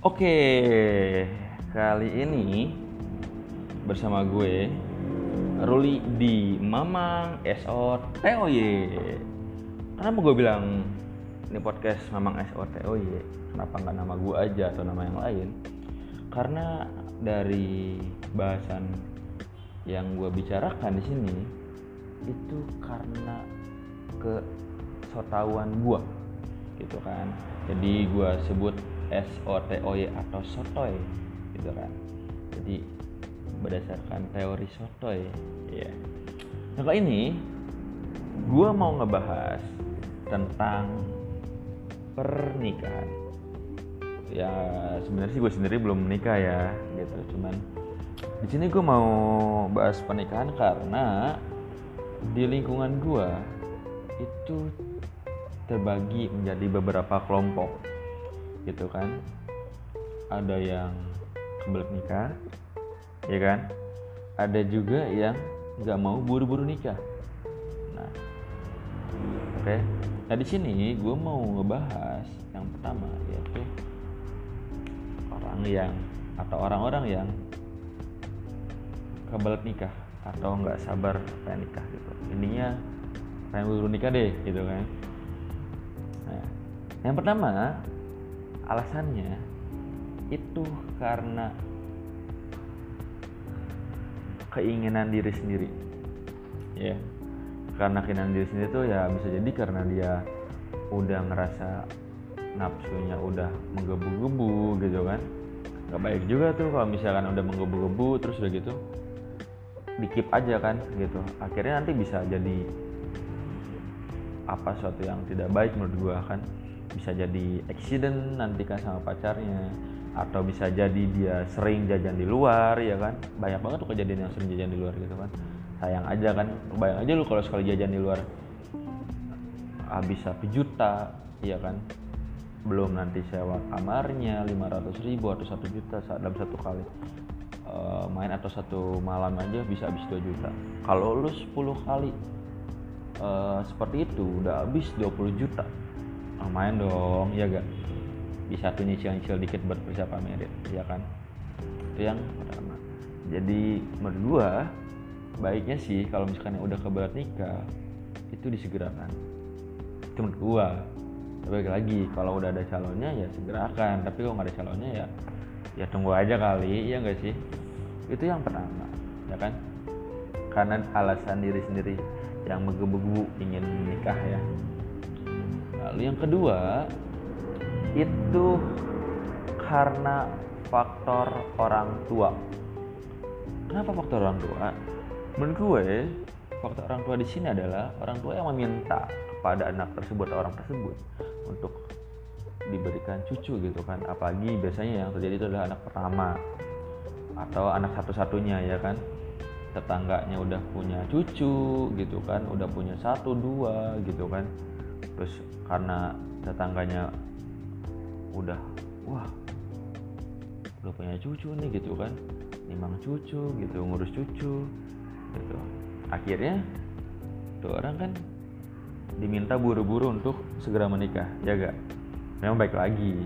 Oke, kali ini bersama gue Ruli di Mamang SO TOY. Kenapa gue bilang ini podcast Mamang SO TOY? Kenapa nggak nama gue aja atau nama yang lain? Karena dari bahasan yang gue bicarakan di sini itu karena ke sotauan gue gitu kan jadi gue sebut S O T O Y atau sotoy gitu kan. Jadi berdasarkan teori sotoy ya nah kali ini gue mau ngebahas tentang pernikahan. Ya sebenarnya sih gue sendiri belum menikah ya gitu. Cuman di sini gue mau bahas pernikahan karena di lingkungan gue itu terbagi menjadi beberapa kelompok gitu kan. Ada yang kebelet nikah ya kan? Ada juga yang nggak mau buru-buru nikah. Nah oke. Okay. nah di sini gue mau ngebahas yang pertama yaitu orang yang atau orang-orang yang kebelet nikah atau nggak sabar pengen nikah gitu. Ininya pengen buru nikah deh gitu kan. Nah yang pertama alasannya itu karena keinginan diri sendiri. Ya. Karena keinginan diri sendiri tuh ya bisa jadi karena dia udah ngerasa nafsunya udah menggebu-gebu gitu kan. Nggak baik juga tuh kalau misalkan udah menggebu-gebu terus udah gitu dikip aja kan gitu. Akhirnya nanti bisa jadi apa suatu yang tidak baik menurut gua kan bisa jadi accident nanti kan sama pacarnya atau bisa jadi dia sering jajan di luar ya kan? Banyak banget tuh kejadian yang sering jajan di luar gitu kan. Sayang aja kan bayang aja lu kalau sekali jajan di luar habis satu juta ya kan? Belum nanti sewa kamarnya 500 ribu atau satu juta dalam satu kali. Uh, main atau satu malam aja bisa habis 2 juta. Kalau lu 10 kali uh, seperti itu udah habis 20 juta oh, main dong. Ya gak? Bisa tuh nyicil-nyicil dikit buat persiapan merit ya kan? Itu yang pertama. Jadi menurut baiknya sih kalau misalkan yang udah keberat nikah itu disegerakan. Itu menurut gua. Tapi lagi kalau udah ada calonnya ya segerakan. Tapi kalau nggak ada calonnya ya ya tunggu aja kali ya nggak sih? Itu yang pertama ya kan? Karena alasan diri sendiri yang menggebu-gebu ingin menikah ya lalu yang kedua itu karena faktor orang tua. Kenapa faktor orang tua? Menurut gue faktor orang tua di sini adalah orang tua yang meminta kepada anak tersebut orang tersebut untuk diberikan cucu gitu kan. Apalagi biasanya yang terjadi itu adalah anak pertama atau anak satu-satunya ya kan. Tetangganya udah punya cucu gitu kan udah punya satu dua gitu kan terus karena tetangganya udah wah udah punya cucu nih gitu kan. Nimang cucu gitu ngurus cucu gitu. Akhirnya tuh orang kan diminta buru-buru untuk segera menikah ya gak memang baik lagi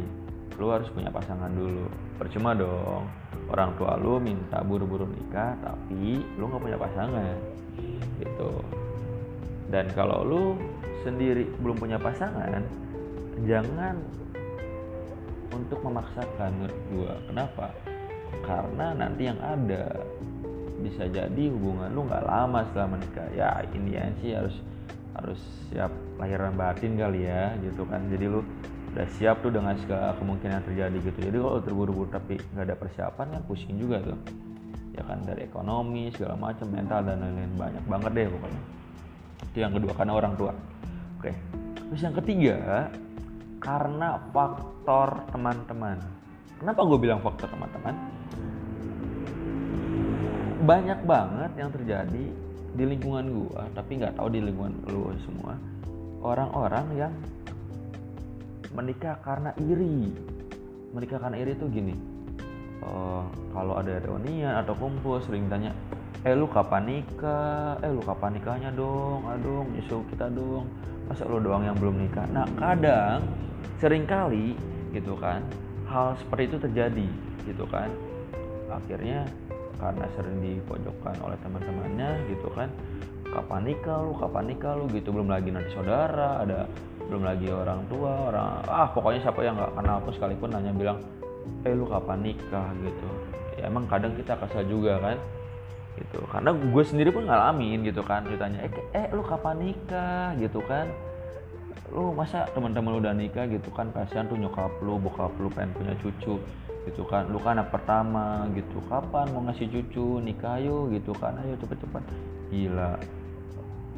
lu harus punya pasangan dulu. Percuma dong orang tua lu minta buru-buru nikah tapi lu nggak punya pasangan gitu dan kalau lu sendiri belum punya pasangan jangan untuk memaksakan menurut gua. Kenapa? Karena nanti yang ada bisa jadi hubungan lu nggak lama setelah menikah. Ya ini ya sih harus harus siap lahiran batin kali ya gitu kan. Jadi lu udah siap tuh dengan segala kemungkinan terjadi gitu. Jadi kalau terburu-buru tapi nggak ada persiapan kan pusing juga tuh. Ya kan dari ekonomi segala macam mental dan lain-lain. Banyak banget deh pokoknya itu yang kedua karena orang tua. Oke. Terus yang ketiga karena faktor teman-teman. Kenapa gue bilang faktor teman-teman? Banyak banget yang terjadi di lingkungan gue tapi nggak tahu di lingkungan lu semua. Orang-orang yang menikah karena iri. Menikah karena iri tuh gini. Uh, kalau ada reunian atau kumpul sering tanya eh lu kapan nikah? Eh lu kapan nikahnya dong? Aduh nyusul kita dong. Masa lu doang yang belum nikah? Nah kadang sering kali gitu kan hal seperti itu terjadi gitu kan. Akhirnya karena sering dipojokkan oleh teman-temannya gitu kan kapan nikah lu? Kapan nikah lu? Gitu belum lagi nanti saudara ada belum lagi orang tua orang ah pokoknya siapa yang nggak kenal pun sekalipun nanya bilang eh lu kapan nikah? Gitu. Ya emang kadang kita kesal juga kan gitu. Karena gue sendiri pun ngalamin gitu kan ditanya eh, eh lu kapan nikah? gitu kan. Lu masa teman-teman lu udah nikah? gitu kan kasihan tuh nyokap lu bokap lu pengen punya cucu. gitu kan lu kan anak pertama. gitu kapan mau ngasih cucu? Nikah yuk. gitu kan ayo cepet-cepet gila.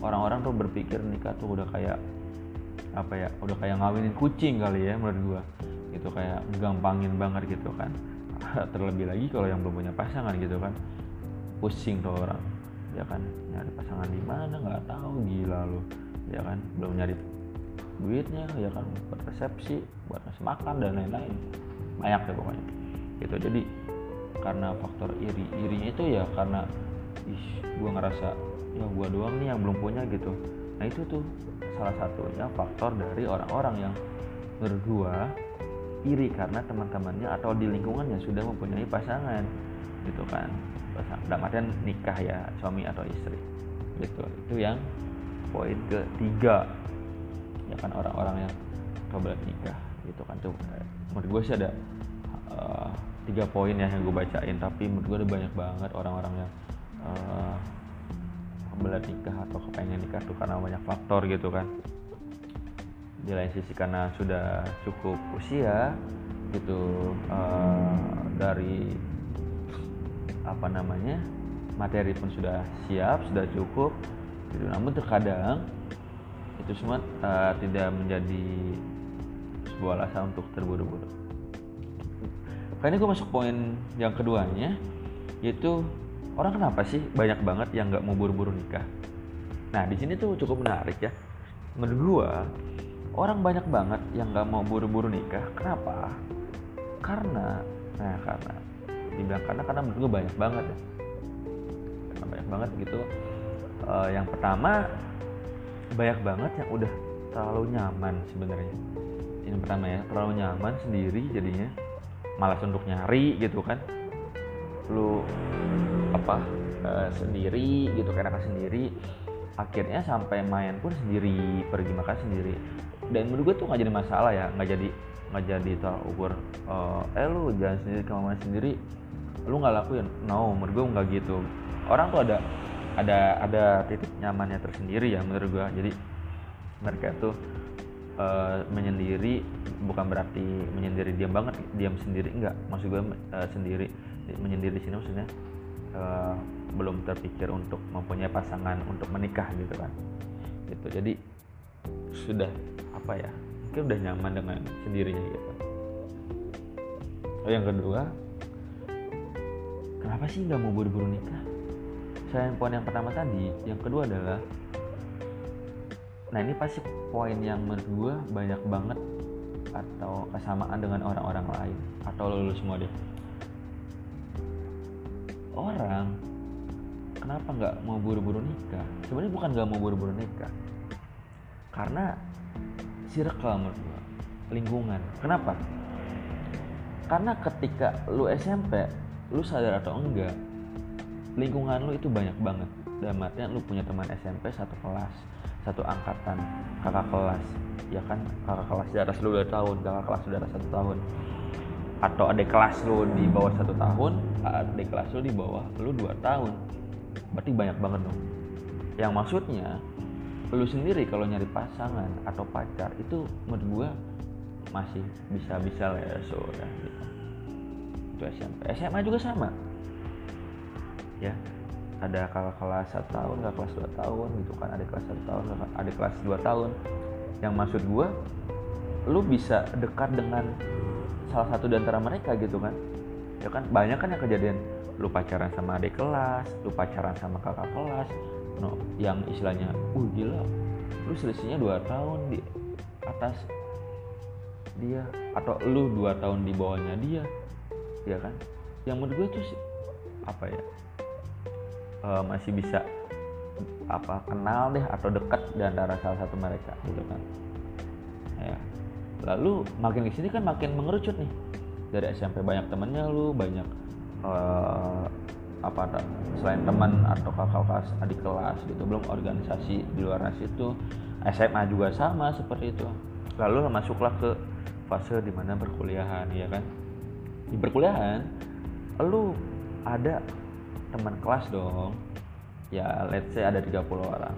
Orang-orang tuh berpikir nikah tuh udah kayak apa ya udah kayak ngawinin kucing kali ya menurut gua. Gitu kayak gampangin banget gitu kan. Terlebih lagi kalau yang belum punya pasangan gitu kan pusing tuh orang ya kan? Nyari pasangan di mana? Nggak tahu gila lu ya kan? Belum nyari duitnya ya kan? Buat resepsi buat ngasih makan dan lain-lain. Banyak ya pokoknya. Gitu. Jadi karena faktor iri irinya itu ya karena ih gue ngerasa ya gue doang nih yang belum punya gitu. Nah itu tuh salah satunya faktor dari orang-orang yang gue iri karena teman-temannya atau di lingkungannya sudah mempunyai pasangan gitu kan dalam nikah ya suami atau istri. Gitu. Itu yang poin ketiga. Ya kan orang-orang yang kebelet nikah gitu kan. Tuh menurut gue sih ada uh, tiga poin ya yang gue bacain. Tapi menurut gue ada banyak banget orang-orang yang uh, kebelet nikah atau kepengen nikah tuh karena banyak faktor gitu kan. Di lain sisi karena sudah cukup usia gitu uh, dari apa namanya materi pun sudah siap sudah cukup gitu namun terkadang itu semua uh, tidak menjadi sebuah alasan untuk terburu-buru. Kali ini gue masuk poin yang keduanya, yaitu orang kenapa sih banyak banget yang nggak mau buru-buru nikah? Nah di sini tuh cukup menarik ya. Menurut gue orang banyak banget yang nggak mau buru-buru nikah. Kenapa? Karena, nah karena dibilang karena karena menurut gue banyak banget ya. Karena banyak banget gitu. Uh, yang pertama banyak banget yang udah terlalu nyaman sebenarnya. Yang pertama ya terlalu nyaman sendiri jadinya. Malas untuk nyari gitu kan. Lu apa uh, sendiri gitu karena kan sendiri. Akhirnya sampai main pun sendiri pergi makan sendiri. Dan menurut gue tuh nggak jadi masalah ya nggak jadi nggak jadi tolak ukur uh, eh lu jangan sendiri main sendiri lu nggak lakuin. No menurut gue nggak gitu. Orang tuh ada ada ada titik nyamannya tersendiri ya menurut gua. Jadi mereka tuh uh, menyendiri bukan berarti menyendiri diam banget diam sendiri enggak maksud gua uh, sendiri menyendiri di sini maksudnya uh, belum terpikir untuk mempunyai pasangan untuk menikah gitu kan. Gitu. Jadi sudah apa ya mungkin udah nyaman dengan sendirinya gitu. Oh yang kedua kenapa sih nggak mau buru-buru nikah? Selain poin yang pertama tadi yang kedua adalah nah ini pasti poin yang menurut gue banyak banget atau kesamaan dengan orang-orang lain. Atau lo semua deh. Orang kenapa nggak mau buru-buru nikah? Sebenarnya bukan nggak mau buru-buru nikah. Karena circle menurut gue lingkungan. Kenapa? Karena ketika lu SMP lu sadar atau enggak lingkungan lu itu banyak banget. Dalam artian lu punya teman SMP satu kelas satu angkatan kakak kelas ya kan? Kakak kelas di atas lu dua tahun kakak kelas di atas satu tahun. Atau adik kelas lu di bawah satu tahun adik kelas lu di bawah lu dua tahun. Berarti banyak banget dong. Yang maksudnya lu sendiri kalau nyari pasangan atau pacar itu menurut gua masih bisa-bisa lah ya so ya gitu itu SMP SMA juga sama. Ya ada kakak kelas satu tahun kakak kelas dua tahun gitu kan ada kelas satu tahun ada kelas dua tahun. Yang maksud gue lu bisa dekat dengan salah satu di antara mereka gitu kan. Ya kan banyak kan yang kejadian lu pacaran sama adik kelas lu pacaran sama kakak kelas. No yang istilahnya uh gila lu selisihnya dua tahun di atas dia atau lu dua tahun di bawahnya dia ya kan? Yang menurut gue tuh apa ya uh, masih bisa apa kenal deh atau dekat di antara salah satu mereka gitu kan? Ya. Lalu makin ke sini kan makin mengerucut nih. Dari SMP banyak temennya lu banyak uh, apa selain teman atau kakak kelas adik kelas gitu belum organisasi di luar situ SMA juga sama seperti itu. Lalu masuklah ke fase di mana perkuliahan ya kan di perkuliahan lu ada teman kelas dong. Ya let's say ada 30 orang.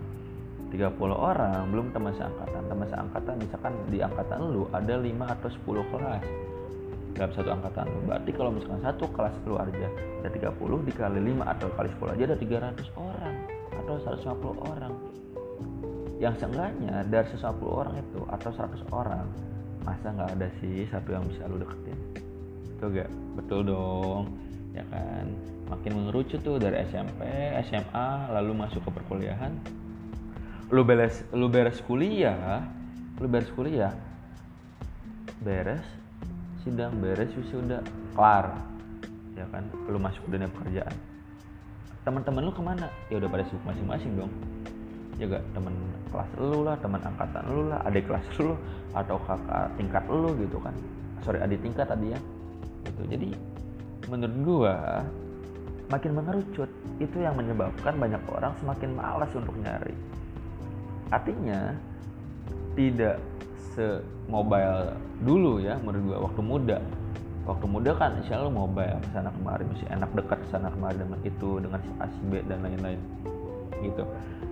30 orang belum teman seangkatan. Teman seangkatan misalkan di angkatan lu ada 5 atau 10 kelas. Dalam satu angkatan berarti kalau misalkan satu kelas lu aja ada 30 dikali 5 atau kali 10 aja ada 300 orang atau 150 orang. Yang seenggaknya dari 150 orang itu atau 100 orang masa nggak ada sih satu yang bisa lu deketin itu gak? Betul dong ya kan? Makin mengerucut tuh dari SMP SMA lalu masuk ke perkuliahan. Lu beres lu beres kuliah lu beres kuliah. Beres sidang beres sudah kelar ya kan? Lu masuk ke dunia pekerjaan. Teman-teman lu ke mana? Ya udah pada sibuk masing-masing dong. Ya gak? Teman kelas lu lah teman angkatan lu lah adik kelas lu atau kakak tingkat lu gitu kan. Sorry adik tingkat tadi ya gitu. Jadi menurut gua makin mengerucut itu yang menyebabkan banyak orang semakin malas untuk nyari. Artinya tidak se-mobile dulu ya menurut gua waktu muda. Waktu muda kan insya Allah mobile sana kemari masih enak dekat sana kemari dengan itu dengan si A dan lain-lain gitu.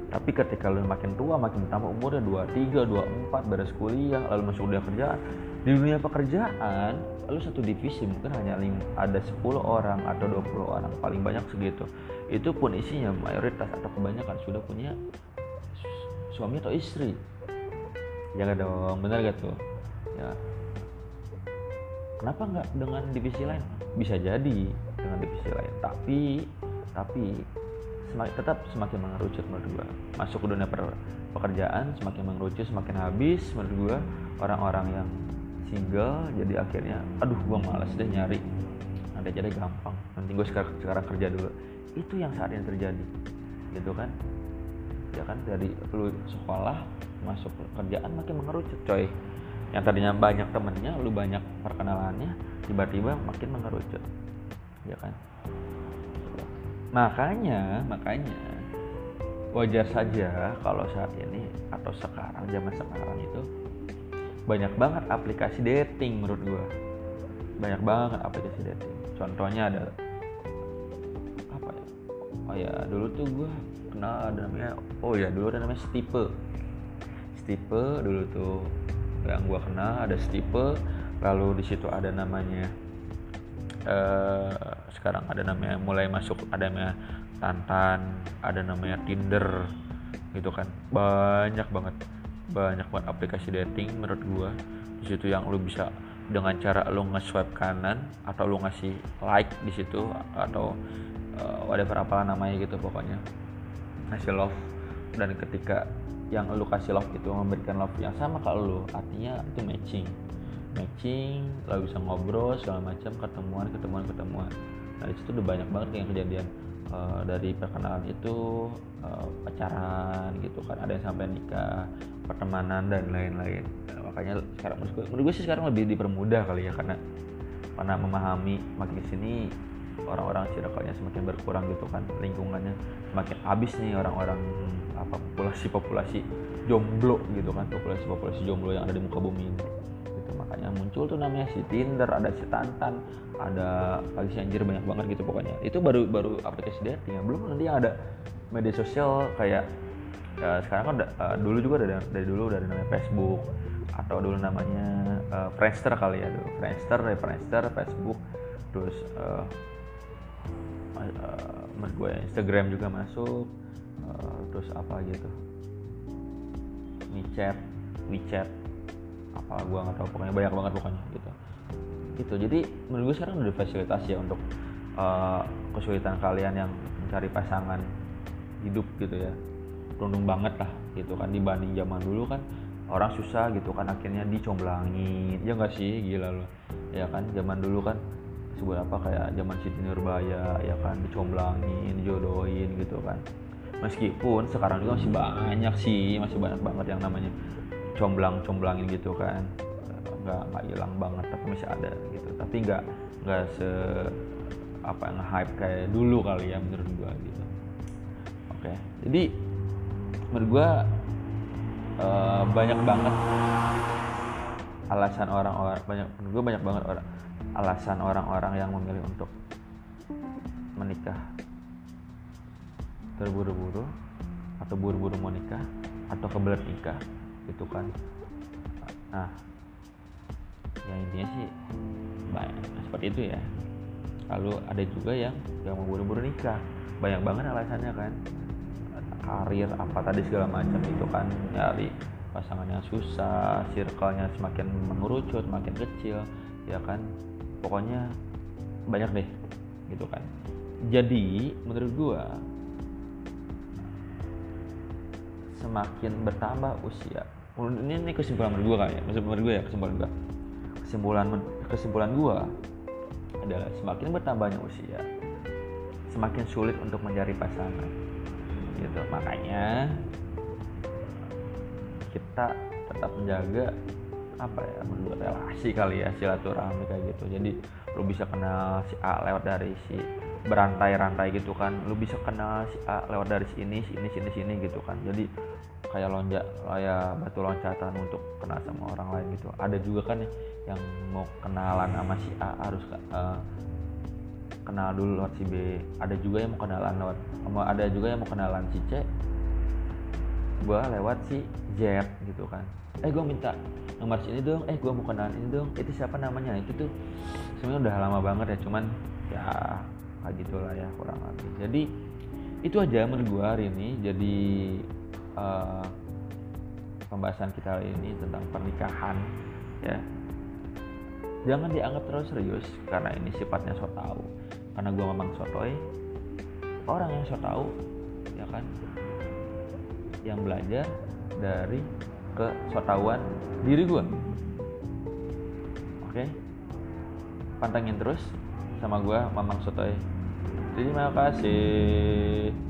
Tapi ketika lu makin tua makin bertambah umurnya 23, 24 beres kuliah lalu masuk dunia kerjaan di dunia pekerjaan lalu satu divisi mungkin hanya ada 10 orang atau 20 orang paling banyak segitu. Itu pun isinya mayoritas atau kebanyakan sudah punya suami atau istri. Ya gak dong? Bener gak tuh? Ya. Kenapa nggak dengan divisi lain? Bisa jadi dengan divisi lain tapi tapi semakin, tetap semakin mengerucut menurut gua. Masuk ke dunia pekerjaan semakin mengerucut semakin habis menurut gua orang-orang yang single jadi akhirnya aduh gua malas deh nyari. Nanti jadi gampang. Nanti gue sekarang, sekarang kerja dulu. Itu yang saat ini terjadi gitu kan? Ya kan dari lu sekolah masuk kerjaan makin mengerucut coy. Yang tadinya banyak temennya lu banyak perkenalannya tiba-tiba makin mengerucut. Ya kan? Makanya makanya wajar saja kalau saat ini atau sekarang zaman sekarang itu banyak banget aplikasi dating menurut gua. Banyak banget aplikasi dating. Contohnya ada apa ya? Oh ya dulu tuh gua kenal ada namanya oh ya dulu ada namanya Stipe Stipe dulu tuh yang gua kenal ada Stipe lalu di situ ada namanya uh, sekarang ada namanya mulai masuk ada namanya Tantan ada namanya Tinder gitu kan. Banyak banget banyak banget aplikasi dating menurut gua. Di situ yang lu bisa dengan cara lu nge-swipe kanan atau lu ngasih like di situ atau uh, whatever apa namanya gitu pokoknya. Ngasih love dan ketika yang lu kasih love itu memberikan love yang sama ke lu artinya itu matching. Matching lalu bisa ngobrol segala macam ketemuan ketemuan ketemuan. Nah itu udah banyak banget yang kejadian uh, dari perkenalan itu uh, pacaran gitu kan ada yang sampai nikah pertemanan dan lain-lain. Nah, makanya sekarang menurut gue, sih sekarang lebih dipermudah kali ya karena karena memahami makin sini orang-orang circle-nya semakin berkurang gitu kan lingkungannya semakin habis nih orang-orang apa populasi populasi jomblo gitu kan populasi populasi jomblo yang ada di muka bumi ini makanya muncul tuh namanya si Tinder ada si Tantan ada lagi si Anjir banyak banget gitu pokoknya. Itu baru baru aplikasi dating ya. Belum nanti yang ada media sosial kayak ya sekarang kan uh, dulu juga dari, dari dulu dari namanya Facebook atau dulu namanya uh, Friendster kali ya. Dulu Friendster dari Friendster Facebook terus uh, uh, gue Instagram juga masuk uh, terus apa gitu WeChat WeChat apa gue nggak tahu pokoknya banyak banget pokoknya gitu. Gitu jadi menurut gue sekarang udah fasilitas ya untuk uh, kesulitan kalian yang mencari pasangan hidup gitu ya. Beruntung banget lah gitu kan dibanding zaman dulu kan orang susah gitu kan akhirnya dicomblangin. Ya nggak sih? Gila loh. Ya kan zaman dulu kan sebut apa kayak zaman Siti Nurbaya ya kan dicomblangin dijodohin gitu kan. Meskipun sekarang juga masih banyak sih masih banyak banget yang namanya comblang-comblangin gitu kan. Nggak nggak hilang banget tapi masih ada gitu. Tapi nggak nggak se apa nge hype kayak dulu kali ya menurut gua gitu. Oke jadi menurut gua uh, banyak banget alasan orang-orang banyak menurut gua banyak banget orang alasan orang-orang yang memilih untuk menikah. Terburu-buru atau buru-buru mau nikah atau kebelet nikah gitu kan. Nah yang intinya sih banyak seperti itu ya. Lalu ada juga yang yang mau buru-buru nikah. Banyak banget alasannya kan. Karir apa tadi segala macam itu kan. Nyari pasangan yang susah circle-nya semakin mengerucut semakin kecil ya kan. Pokoknya banyak deh gitu kan. Jadi menurut gua semakin bertambah usia. Ini, ini kesimpulan menurut gue kali ya? Menurut gue ya kesimpulan gue kesimpulan kesimpulan gue adalah semakin bertambahnya usia semakin sulit untuk mencari pasangan. Gitu. Makanya kita tetap menjaga apa ya menurut relasi kali ya silaturahmi kayak gitu. Jadi lu bisa kenal si A lewat dari si berantai-rantai gitu kan. Lu bisa kenal si A lewat dari sini sini sini sini gitu kan. Jadi kayak lonjak kayak batu loncatan untuk kenal sama orang lain gitu. Ada juga kan yang mau kenalan sama si A harus uh, kenal dulu lewat si B. Ada juga yang mau kenalan lewat ada juga yang mau kenalan si C. Gua lewat si Z gitu kan. Eh gue minta nomor sini dong. Eh gue mau kenalan ini dong. Itu siapa namanya? Itu tuh sebenarnya udah lama banget ya cuman ya kayak gitulah ya kurang lebih. Jadi itu aja menurut gue hari ini. Jadi uh, pembahasan kita hari ini tentang pernikahan ya. Jangan dianggap terlalu serius karena ini sifatnya so tau karena gue memang sotoy orang yang so tau ya kan? Yang belajar dari ke sotauan diri gue oke? Pantengin terus sama gue Mamang Sotoy Terima kasih.